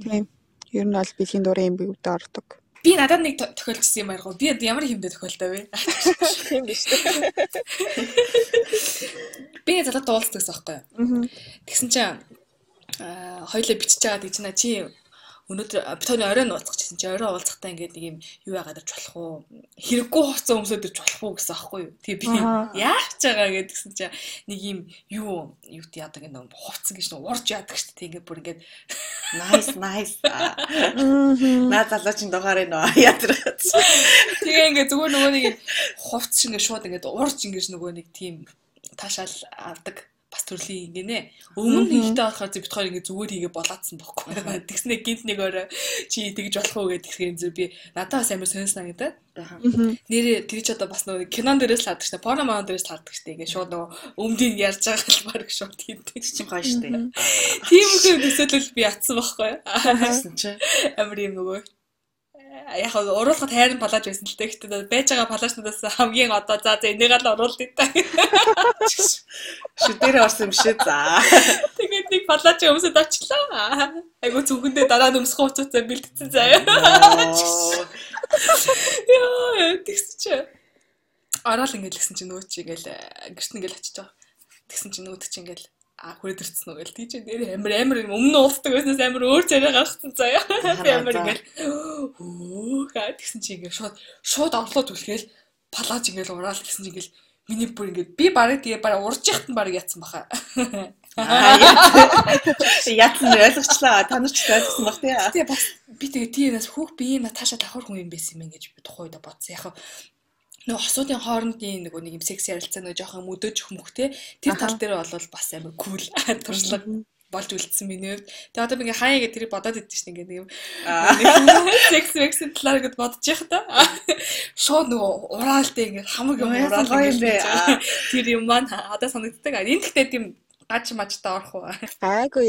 Тийм. Ер нь бол бэлгийн дурын юм бигүүд ордог. Би надад нэг тохиолдсон юм арга. Би ямар хэмдэ тохиолдоо вэ? Тийм биш үү? Би залуу дуулсан гэсэн байхгүй юу? Тэгсэн чинь аа хоёлаа бичиж байгаа гэж чи өнөөдөр битооны орой нууцчих гэсэн чи орой уулзахтаа ингээд нэг юм юу яагаад ирж болох уу? Хэрэггүй хувцас өмсөд ирж болох уу гэсэн аахгүй юу? Тэгээ би яах ч байгаа гэдгсэн чи нэг юм юу юу тий яадаг нэг хувцас гэж нэг урж яадаг шүү дээ. Ингээд бүр ингээд nice nice. Наа залуучин дугаар энэ яадаг тэгээ ингээд зүгээр нөгөө нэг хувцас шиг ингээд шууд ингээд урж ингээд нөгөө нэг тийм таашаал авдаг бас төрлийн ингээнэ. Өмнө нь ихтэй байхаар зөв битгаар ингэ зүгээр хийгээ болоодсан бохоггүй. Тэгснэ гинт нэг орой чи тэгж болох уу гэдэг хэрэг зөв би надад бас амар сонирснаа гэдэг. Нэрээ тэр ч одоо бас нөгөө кинон дээрээс л хаадаг шнэ. Порно мон дээрээс л хаадаг шнэ. Ингээ шууд нөгөө өмнөдийг ярьж байгаа хэлбэр шууд хийдэг чинь гоё штэ. Тийм үгүй төсөөлөл би ятсан байхгүй. Харсан чи. Амар юм нөгөө яг уруулахад хайрын палаж байсан л дээ. Гэхдээ байж байгаа палажнуудаас хамгийн одоо за за энийг л уруулдаг та. Шүдээр орсон юм шиг за. Тэгээд нэг палаж өмсөд очлаа. Айгу зүгэндээ дараа нь өмсөх хуцаатай бэлдсэн заяа. Яа, тэгс чи. Ороод лгсэн чи нөгөө чи ингээл гэрт ингээл очиж байгаа. Тэгсэн чи нөгөө чи ингээл а хүрээд ирсэн үү гэл тийч нэр амар амар өмнө уулздаг байснаас амар өөр царай гаргацсан заяа. Би амар ингээл өө ха тэгсэн чи ингээл шууд шууд орлоод түлхээл палаж ингээл ураал гэсэн чи ингээл миний бүр ингээд би барыг тэгээ бараа урж яхад нь барыг яатсан баха. Яатсан ойлгочлаа. Та нар ч ойлгосон баг тий. Тэгээ бас би тэгээ тиймээс хүүх би Наташа давхар хүн юм байсан юм гэж би тухай удаа бодсон. Яг нөгөө хосуудын хоорондын нөгөө нэг юм секс ярилцаа нөгөө жоохон мөдөж хөмөхтэй тэр тал дээр бол бас амар кул туршлага болж үлдсэн миний хувьд. Тэгээ одоо би ингээ хаяа гэдэг тэрийг бодоод идэв чинь ингээ юм секс секс талаар ингэ бодож явах та. Шууд нөгөө ураалтай ингээ хамаг юм ураал юм бэ. Тэр юм маань одоо санагддаг. Энэ гэхдээ тийм Гаж мажтаа орох уу? Гайгүй.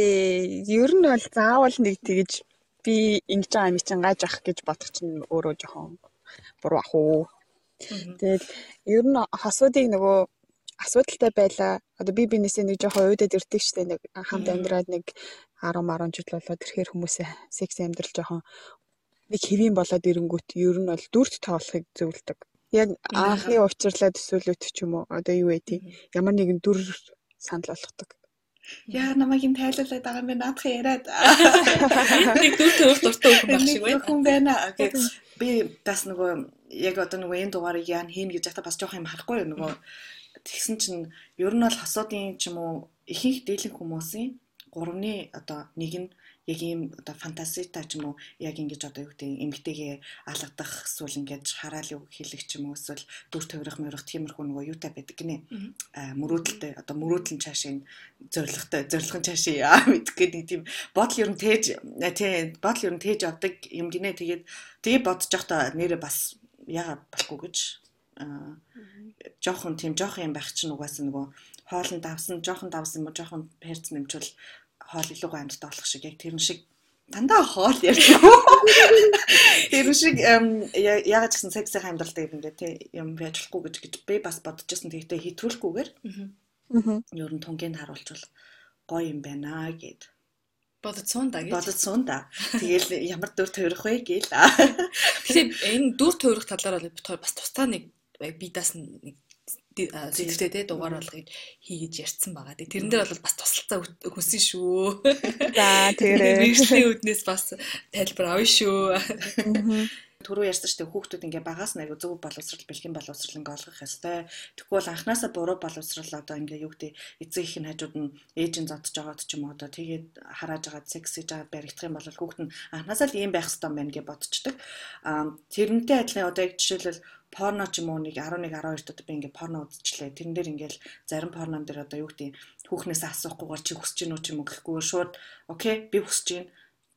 Ер нь бол заавал нэг тэгэж би ингэж байгаа юм чинь гаж ах гэж бодох чинь өөрөө жоохон буруу ах уу. Тэгэл ер нь хасуудыг нөгөө асуудалтай байлаа. Одоо би бинээсээ нэг жоохон уйдад ирдэг штэ нэг хамт амьдраад нэг 10 10 жил болоод ирэхээр хүмүүсээ секс амьдрал жоохон нэг хэвийн болоод ирэнгүүт ер нь бол дүрт тоолохыг зөвлөдөг. Яг анхны учирлаа төсөөлөт ч юм уу одоо юу вэ тийм ямар нэгэн дүр санал болгодог. Яа намайг юм тайлуулаад байгаа юм бэ наадах яриад. Нэг дүр төрх дуртай хүн байх шиг байна. Хүн байна. Би бас нөгөө яг одоо нөгөө энэ дугаарыг яа хийн гэж захта бас жоох юм харахгүй нөгөө тэгсэн чинь ер нь бол хосуудын ч юм уу ихэнх дийлэн хүмүүсийн гуравны одоо нэг нь яг ийм одоо фантазитай ч юм уу яг ингэж одоо юу гэдэг эмгтэйгээ алгадах эсвэл ингэж хараал юу хийлэх ч юм уу эсвэл дүр тойрох мөрөх тиймэрхүү нөгөө юутай байдаг гинэ? Мөрөөдөлтэй одоо мөрөөдлөн цаашийн зоригтой зорилгын цаашийн яа мэдэх гэдэг тийм бодол ер нь тээж тий бодол ер нь тээж авдаг юм гинэ. Тэгээд тэгээ бодож явахдаа нэрээ бас яагаад болохгүй гэж жоохон тийм жоохон юм байх чинь угаасаа нөгөө хоолн давсан жоохон давсан юм уу жоохон перц нэмчвэл хоол илүүгүй амьд болох шиг яг тэрэн шиг дандаа хоол ярьж Тэр шиг яг ч гэсэн сексийн амьдралтай юм дээ тий юм яжлахгүй гэж гэж би бас. Тэгэхдээ хитрүүлэхгүйгээр аа ер нь тунгийн харуулчвал гоё юм байна гэд бодсон да гэж бодсон да. Тэгэл ямар дүр тойрох вэ гээл. Тэгэхээр энэ дүр тойрох талаар бол бас тусдаа нэг бидаас нэг зэвстэй те дугаар болгож хийгэж ярьсан байгаа. Тэрэн дээр бол бас тусалцаа хүсэн шүү. За тэгээрээ. Мэргэжлийн үднээс бас тайлбар авъя шүү. Түрүү ярьсан шүү дээ хүүхдүүд ингээ багаас нэг зөв боловсрал бэлгийн боловсрал ингээ олгох ёстой. Тэгэхгүй бол анханасаа буруу боловсрал одоо ингээ юу гэдэг эцэг их нь хажууд нь ээжийн зодж байгаад ч юм уу одоо тэгээд харааж байгаа секс хийж байгаа баригдах юм бол хүүхд нь анханасаа л ийм байх ёстой юм байна гэж бодчихдаг. Тэрнтэй адилхан одоо яг жишээлбэл порно ч юм уу нэг 11 12 дот би ингээ порно үзчихлээ. Тэрэн дээр ингээл зарим порнон дээр одоо юу гэдэг хүүхнээс асуухгүйгээр чи хүсэж гинүү ч юм уу гэхгүй шууд окей би хүсэж гин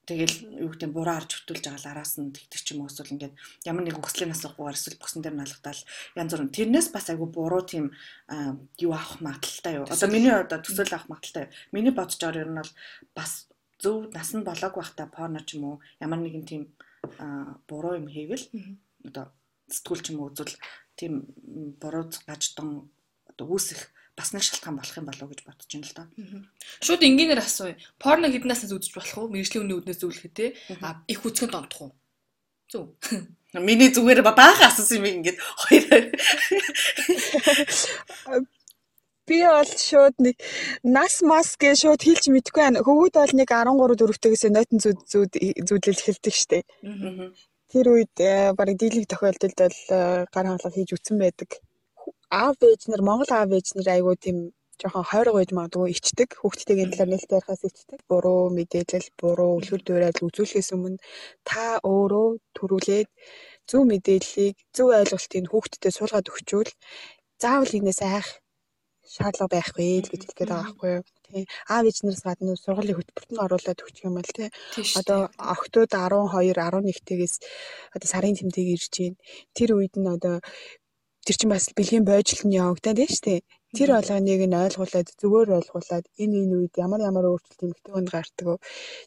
тэгэл юу гэдэг буруу арж хөтүүлж байгаа л араас нь тэгдэг ч юм уу эсвэл ингээд ямар нэг хүслийн асуухгүйгээр эсвэл бүсэн дээр налгатаал янз бүрэн тэрнээс бас айгүй буруу тийм юу авах магадaltaй юу. Одоо миний одоо төсөөл авах магадaltaй. Миний бодож байгаа юм бол бас зөв нас нь болоог байхдаа порно ч юм уу ямар нэгэн тийм буруу юм хийвэл одоо сэтгүүл ч юм уу үзвэл тийм буруу гажтан одоо үүсэх бас нэг шалтгаан болох юм болов уу гэж бодож байна л да. Шууд энгийнээр асууя. Порно хэднээс үзэж болох уу? Мэргэжлийн үнийн үднээс зөвлөхөө те. А их үзэхэд донтох уу? Зөв. Миний зүгээр баахан асуусан юм ингээд хоёр би бол шууд нэг нас мас гэж шууд хэлж мэдэхгүй байна. Хөвгүүд бол нэг 13 4-төгөөс нойтон зүуд зүуд зүудлэл хэлдэг штеп. Тэр үед э, барыг дийлэг тохиолдолд бол э, гар хангалаа хийж үтсэн байдаг. Аав ээж нар Монгол аав ээж нар айгүй тийм жоохон хойрог байж магадгүй ичдэг. Хүүхдтэйгээ талаар нэлээд ярихаас ичдэг. Буруу мэдээлэл, буруу үлгэр дуурайл үзүүлэхээс өмнө та өөрөө төрүүлээд зөв мэдээллийг, зөв ойлголтыг хүүхдэд суулгаад өгчүүл заавал энэс айх шаардлага байхгүй л гэж хэлэх гээд байгаа байхгүй юу. Тий. Аав ээжнээс гадна сургуулийн хөтөлбөрт нь оруулаад өгчих юм бол тий. Одоо октод 12, 11-тээс одоо сарын тэмдэг ирж байна. Тэр үед нь одоо тэр чинь бас бэлгийн бойжлт нь явагдаад байна шүү дээ. Тэр болгоныг нь ойлгуулад зүгээр ойлгуулад энэ энэ үед ямар ямар өөрчлөлт эмгтэй хүнд гардаг вэ?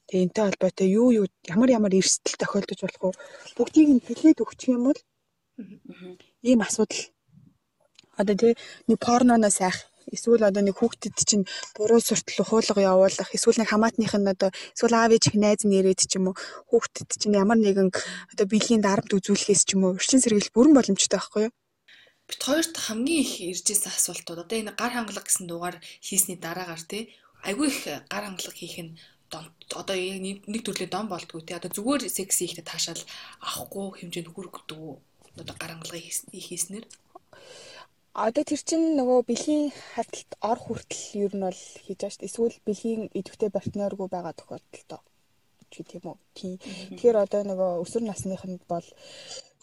Тэгээ энтэй холбоотой юу юу ямар ямар эрсдэл тохиолдож болох вэ? Бүгдийг нь хэлээд өгчих юм бол ийм асуудал одоо тий нэг порноноос айх эсвэл одоо нэг хүүхдэд чинь буруу суртал хуулга явуулах эсвэл нэг хамаатных нь одоо эсвэл аав ээж найз нь ирээд ч юм уу хүүхдэд чинь ямар нэгэн одоо биелийн дарамт үзүүлэхээс ч юм уу өрчин сэргийлэх бүрэн боломжтой байхгүй юу бит хоёрт хамгийн их иржсэн асуултууд одоо энэ гар хангалга гэсэн дугаар хийсний дараагаар тий айгүй их гар хангалга хийх нь одоо нэг төрлийн дон болдгоо тий одоо зүгээр секс хийхдээ таашаал авахгүй хэмжээнд хүргэдэг одоо гар хангалга хийснээр Одоо тэр чинь нөгөө бэлгийн хадталт ор хүртэл ер нь бол хийж байгаа шүү дээ. Эсвэл бэлгийн идэвхтэй партнергүй байгаа тохиолдолд ч тийм үү. Тийм. Тэгэхээр одоо нөгөө өсвөр насныханд бол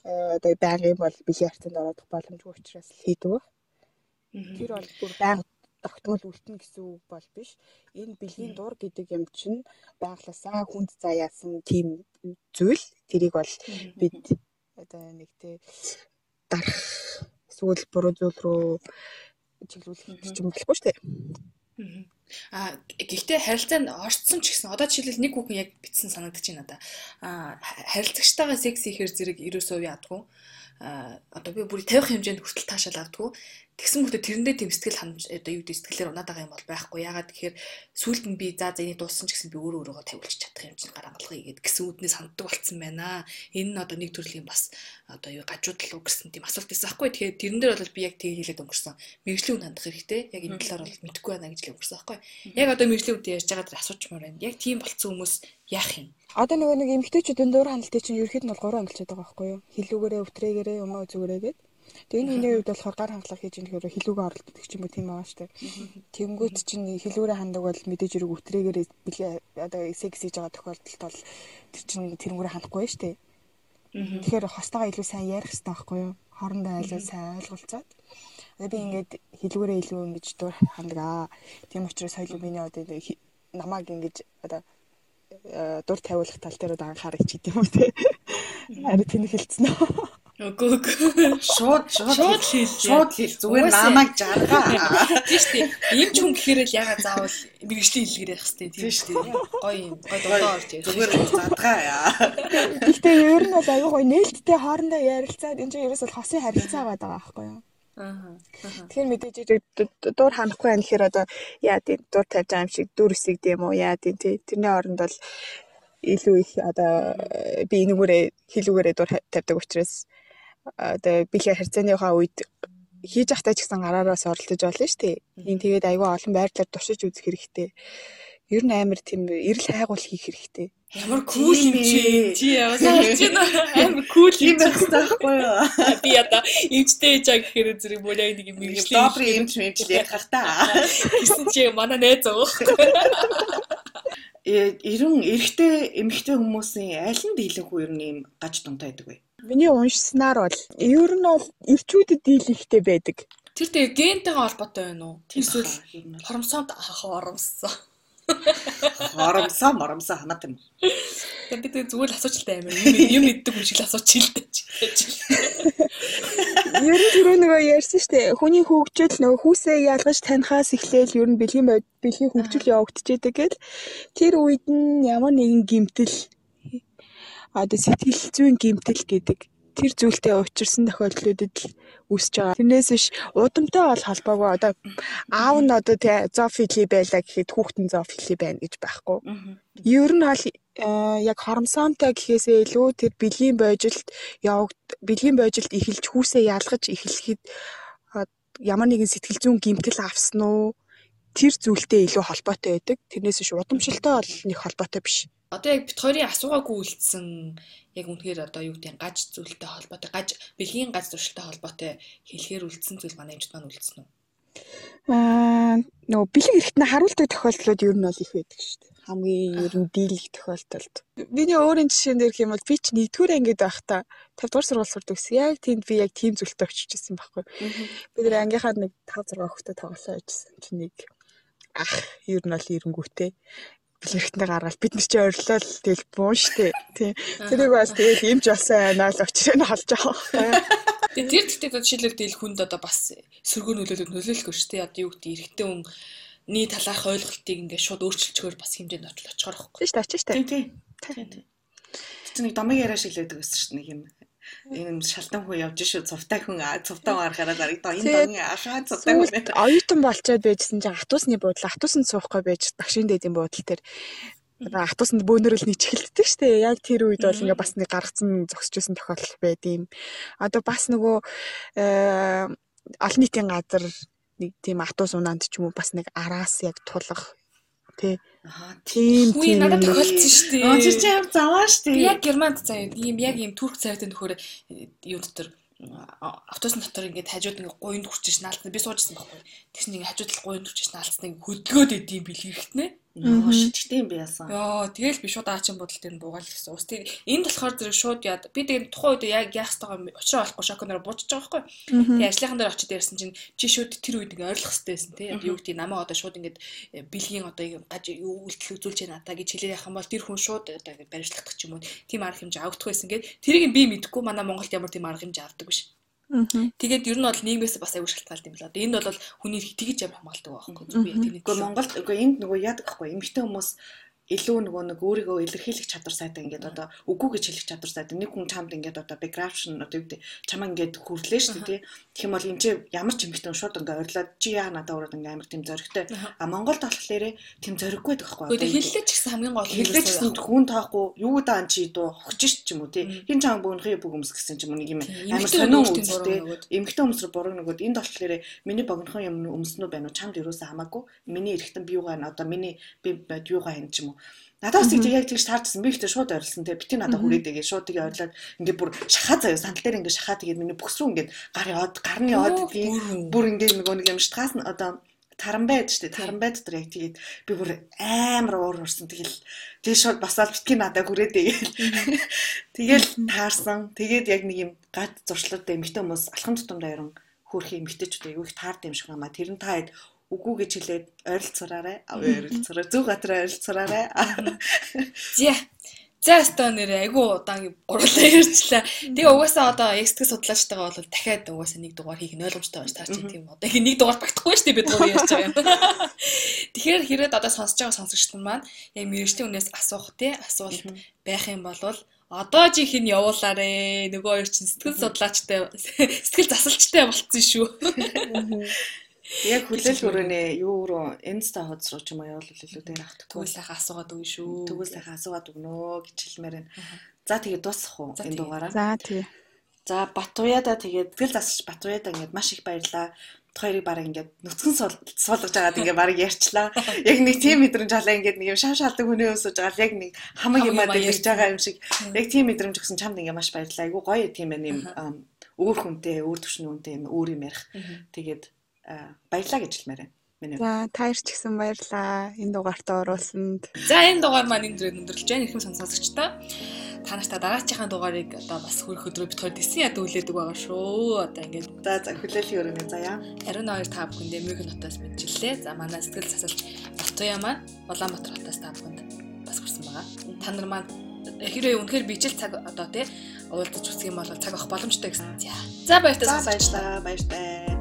э, одоо байнгын бол бэлгийн хартанд орох боломжгүй учраас хийдэг баг. Тэр бол бүр байнга тогтмол үлдэнэ гэсэн үг бол биш. Энэ бэлгийн дур гэдэг юм чинь байгласаа хүнд заяасан тийм зүйл. Тэрийг бол бид одоо нэг тэ дарах эсвэл буруу зүйл рүү чиглүүлэх чинь болохгүй шүү дээ. А гэхдээ харилцаанд орцсон ч гэсэн одоо жишээлбэл нэг хүүхэн яг битсэн санагдаж байна надаа. А харилцагчтайгаа секс ихээр зэрэг ерөөсөө яадгүй. А одоо би бүр 50 хэмжээнд хүртэл таашаал авдаггүй. Тэгсэн мөртөө тэрэндээ тэм сэтгэл ханамж одоо юу гэдэг сэтгэлээр унаад байгаа юм бол байхгүй. Ягаад тэгэхээр сүүлд нь би за за энийг дууссан ч гэсэн би өөрөө өөрийгөө тавиулж чадах юм чинь гарангалгаа игээд гэсэн үднээс ханддаг болцсон байна. Энэ нь одоо нэг төрлийн бас одоо юу гажууд л үгэрсэн тийм асуулт байсан байхгүй. Тэгэхээр тэрэн дээр бол би яг тийг хэлээд өнгөрсөн. Мэргэжлийн үнд хандах хэрэгтэй. Яг энэ талаар бол мэдэхгүй байна гэж л өнгөрсөн байхгүй. Яг одоо мэргэжлийн үнд ярьж байгаа дээр асуучмаар байна. Яг тийм болцсон хүмүүс яах юм? Одоо нөгөө нэг эмгтээчүүдийн дуур ханалтыг чинь ерөөд нь бол гурван ангилчаад байгаа байхгүй юу? Хилүүгээрээ, өвтрэгээрээ, өмнө зүгээрээ гэдэг. Тэгээ энэ хүний хувьд болохоор гар хангалах хийж байгаа хэрэг хилүүгээ оролддог ч юм уу тийм байгаа шүү дээ. Тэнгүүт чинь хилүүрээ хандаг бол мэдээж хэрэг өтрээгээр одоо секс хийж байгаа тохиолдолд бол тэр чинь тэрнгүүрээ хандахгүй шүү дээ. Тэгэхээр хостойгоо илүү сайн ярих хэрэгтэй байхгүй юу? Хоорондоо айлаа сайн ойлголцоод. Одоо би ингээд хилүүрээ илүү ингэж дур хандаг аа. Тийм учраас соёлын миний одоо намааг ингэж одоо э, дур тавиулах тал дээр анхаарах ч гэдэм үү те. Харин тэнэг хэлсэн нөө. Үгүй үгүй. Шууд шууд хэл. Шууд хэл. Зүгээр намайг жаргаа. Тийм шүү дээ. Ийм ч хүн гэхээр л яга заавал мэрэгжлийн хэлгээр явах хэрэгтэй тийм шүү дээ. Гоё юм. Гоё дурдаа орж ирэх. Зүгээр задгаа. Гэхдээ ер нь бол аюу гоё нээлттэй хоорондоо ярилцаад энэ чинь ерөөсөө хосын харилцаа байгаа байхгүй юу? Аа. Тэгэхээр мэдээж дуур ханахгүй байх гэхээр одоо яа тийм дуур тавьж байгаа юм шиг дүр эсэг тийм үү яа тийм тий. Тэрний оронд бол илүү их одоо би энэгээрээ хилүүгээрээ дур тавьдаг учраас одоо бэлээ харьцааныхаа үед хийж ахтай ч гэсэн гараараас оролдож болно шүү дээ. Энд тэгээд аюул олон байрлалаар туршиж үзэх хэрэгтэй. Ер нь амар тийм эрэл хайгуул хийх хэрэгтэй. Ямар кул юм чи. Чи яваасаа хийж байна. Амар кул юм байх таахгүй юу? Би одоо эмчтэй жаа гэхээр зэрэг бүр яг нэг юм мэрэгчлээ. Добрый эмч мэмчл ярих хах та. Гэсэн чи манай найз уух. Э, ерөн эрэгтэй эмэгтэй хүмүүсийн аль нь дийлэнхүү ер нь ийм гаж дунтай байдаг вэ? Миний уншсанаар бол ер нь бол эрчүүдэд дийлэхтэй байдаг. Тэр тэгээ гентэйгээ холбоотой байна уу? Эсвэл хоромсоод хоромсон. Хоромсоо моромсоо хамаатай юм. Тэгээд би тэгээ зүгээр л асуучлаа амар. Юм мэддэг хүн шиг л асууч хилдэж. Ер нь түрүү нөгөө ярьсан шүү дээ. Хүний хөгжил нөгөө хүүсээ ялгаж танихаас эхлээл ер нь бэлгийн бэлгийн хөгжил явагдчихэдэг гэл тэр үед нь ямар нэгэн гимтэл одоо сэтгэл зүйн гимтэл гэдэг тэр зүйлтэй учирсан тохиолдлуудад л үүсэж байгаа. Тэрнээс биш удамтай бол холбоогүй одоо аав нь одоо тий зоофили байлаа гэхэд хүүхэд нь зоофили байна гэж байхгүй. Ер нь бол э, яг хоромсоонтой гэхээсээ илүү тэр бэлгийн бойжилт явагд бэлгийн бойжилт эхэлж хүүсээ ялгаж эхлэхэд ямар нэгэн сэтгэл зүйн гимтэл авсан уу тэр зүйлтэй илүү холбоотой байдаг. Тэрнээс биш удамшилтай бол нэг холбоотой биш одоо яг бит хоёрын асуугаагүй үлдсэн яг үнэхээр одоо юу гэдэг гаж зүйлтэй холбоотой гаж бэлгийн гаж зуршилтай холбоотой хэлэхээр үлдсэн зүйл манай эмчт маань үлдсэн үү? Аа нөгөө бэлэг эрэхтнээ харуулдаг тохиолдлууд ер нь бол их байдаг шүү дээ. Хамгийн ер нь дийлэх тохиолдолд. Миний өөрийн жишээн дээр хэм бол би ч нэгдүгээр ангид байхдаа 50 дугаар сургууль сурдаг гэсэн. Яг тэнд би яг тийм зүйлтэй очиж ирсэн байхгүй. Бид нэр ангийнхаа нэг 5 6 хүүхдэд тоглоо яжсэн чинь нэг ах ер нь бол эренгүүтэй бэлгэрхтээ гаргаад бид нар чи ойрлол тэгэл буун штэ тий тэрийг бас тэгэл имж болсон байна л очроо нь холж байгаа тэр гэхдээ жишээлбэл тэл хүнд одоо бас сөргөө нөлөөлөд нөлөөлөх шүү дээ. Одоо юу гэдэг эрэгтэй хүн ний талаарх ойлголтыг ингээд шууд өөрчилчихөөр бас хэмжээнд очих очихоор байхгүй. Тийм шүү дээ, очиж шүү дээ. Тийм тийм. Чи нэг домыг яриа гэсэн шүү дээ нэг юм ийм шалтан хүн явж шүү цувтай хүн цувтай гарахаараа зарагдаа энэ донгийн ахаа цувтай хүн. оюутан болчоод байжсэн чинь атусны буудлаа атусанд суухгүй байж дагшин дэдийн буудлын тэр. Атусанд бөөнөрөл нийчгэлддэг штэ яг тэр үед бол ингээ бас нэг гаргацсан зогсчихсэн тохиолдол байд юм. Одоо бас нөгөө э, олон нийтийн газар нэг тийм атус унаанд ч юм уу бас нэг араас яг тулах тий. Аа тийм тийм надад тохиолдсон шүү дээ. Аа чи чи ямар заваа шүү дээ. Яг германд заяа ийм яг ийм турк цайртай нөхөр юу дотор автобусны дотор ингээд хажууд ингээд гуйнд хүрчиж наалцсан би суужсэн байхгүй. Тэгсэн ингээд хажууд л гуйнд хүрчиж наалцсан хөдөлгөөд идэм бил хэрэгтнэ. Яа шидтэй юм би яасан. Яа тэгэл би шууд аачин бодол дээр буугаал гэсэн. Ус тийм энэ болохоор зэрэг шууд яад би тэгээд тухайн үед яг яах ёстойгоо очроо олохгүй шоконоор буучж байгаа байхгүй. Тэгээ ажлынхан дээр очиж ярьсан чинь чи шууд тэр үед ингээ ойлгох хэрэгтэйсэн тий. Юу гэдэг намаа одоо шууд ингээд э, бэлгийн одоо гаж юу үйлдэл үзүүлж яана та гэж хэлээ яхан бол тэр хүн шууд одоо баримтлагдах ч юм уу тийм арга хэмжээ авдах байсан гээд тэрийг би мэдэхгүй манай Монголд ямар тийм арга хэмжээ авдаг биш. Тэгээд ер нь бол нийгмээс бас аягүй шалтгаалт юм байна. Энэ бол хүний тэгж юм хамгаалдаг байхгүй юу? Би тэрний. Гэхдээ Монголд үгүй энд нөгөө яадаг байхгүй эмэгтэй хүмүүс илүү нөгөө нэг өөрийгөө илэрхийлэх чадвар сайтай ингээд одоо үгүй гэж хэлэх чадвар сайтай. Нэг хүн чамд ингээд одоо бэкграунд одоо юу гэдэг чамаа ингээд хүрлээ шүү дээ тийм бол энэ чи ямар ч юмхтэн шууд ингээд ойрлоод чи яа надад ураад ингээд амар тийм зоригтой. А Монголд болохоор тийм зориггүй байдаг байхгүй одоо хэллээ ч гэсэн хамгийн гол хэллээ ч гэсэн хүн таахгүй юу даан чи дуу хогч ч юм уу тий. Хин чам бөөнхий бүг өмс гэсэн ч юм уу нэг юм амар сонин үзтэй эмхтэн өмс рүү буруу нөгөөд. Энд болохоор миний богинохон юм өмснөө байна уу? Чамд юусаа хамаагүй? Миний эрэхтэн би юугаа одоо миний би юугаа хэн ч юм уу Надад бас яг тэгж таарчсан. Би ихтэй шууд ойрлсон те. Бити надад хүрээдгээ шууд тэгээ ойрлоод ингээд бүр шахаа заяа. Сандал дээр ингээд шахаа тэгээд миний бүкс рүү ингээд гар яваад гарны яваад тийм бүр ингээд нөгөө нэг юм штгаас нь одоо таранбай гэдэг чинь таранбай дотор яг тэгээд би бүр амар уур урсан тэгэл тэгээ шууд басаад битгий надад хүрээдээ тэгэл таарсан. Тэгээд яг нэг юм гад зуршлуудтай эмэгтэй хүмүүс алхам тутамдаа яран хөөрхи эмэгтэйчүүд аягүй их таард юм шиг байна. Тэр нь та хэд үгүй гэж хэлээд ойролцоораарай. Ойролцоороо зөв газар ойролцоораарай. Зя. За өстөө нэр айгу удаан гурлаа ярьчлаа. Тэгээ угаасаа одоо экстрэг судлаачтайгаа бол дахиад угаасаа нэг дугаар хийх нь ойлгомжтой байж таарч тийм одоо их нэг дугаар багтахгүй шүү дээ бид гурав ярьж байгаа юм. Тэгэхээр хэрэг одоо сонсож байгаа сонсогчд маань яг мэрэгчлийн үнээс асуух тий асуулт байх юм бол одоо жих нь явуулаарэ нөгөө хоёр чинь сэтгэл судлаачтай сэтгэл засалчтай болцсон шүү. Яг хүлээл хүрэнэ юу руу инста хуудас руу ч юм уу явуул илүү дээр авах. Тэгвэл сайхан асуугаад өгнө шүү. Тэгвэл сайхан асуугаад өгнө гэж хэлмээр байна. За тэгээ дуусах уу энэ дугаараа? За тий. За Батуяда тэгээд тэгэл засч Батуяда ингээд маш их баярлаа. Хоёрыг баг ингээд нүцгэн суулгаж байгаад ингээд баг ярьчлаа. Яг нэг тийм мэдрэмж алаа ингээд нэг юм шав шалдаг хүний өсөж байгаа л яг нэг хамаг юм аа ярьж байгаа юм шиг. Яг тийм мэдрэмж өгсөн чамд ингээд маш баярлаа. Айгу гоё тийм ээ юм өөр хүнтэй, өөр төвшний хүнтэй юм өөр юм ярих. Тэгээд баярлаа гэж хэлмээр байна. За таяр ч гэсэн баярлаа. Энэ дугаартаа оруулсанд. За энэ дугаар маань энэ дөрөв өндөрлөж байна. Ирхэм сонсогчдоо. Та нартай дараачихан дугаарыг одоо бас хөрөх өдрөө бит хоёр дэсэн яд үлээдэг байгаа шүү. Одоо ингээд за за хүлээлийн өрөөний заяа. Ариун хоёр та бүхэндээ Мюнхен хотоос мэдчилээ. За манай сэтгэл засалт Батуя маань Улаанбаатар хотоос та бүхэнд бас хүрсэн байгаа. Та нар маань хэрвээ үнэхээр bijил цаг одоо тий уулзаж үзэх юм бол цаг авах боломжтой гэсэн. За. За баярлалаа. Баярлалаа.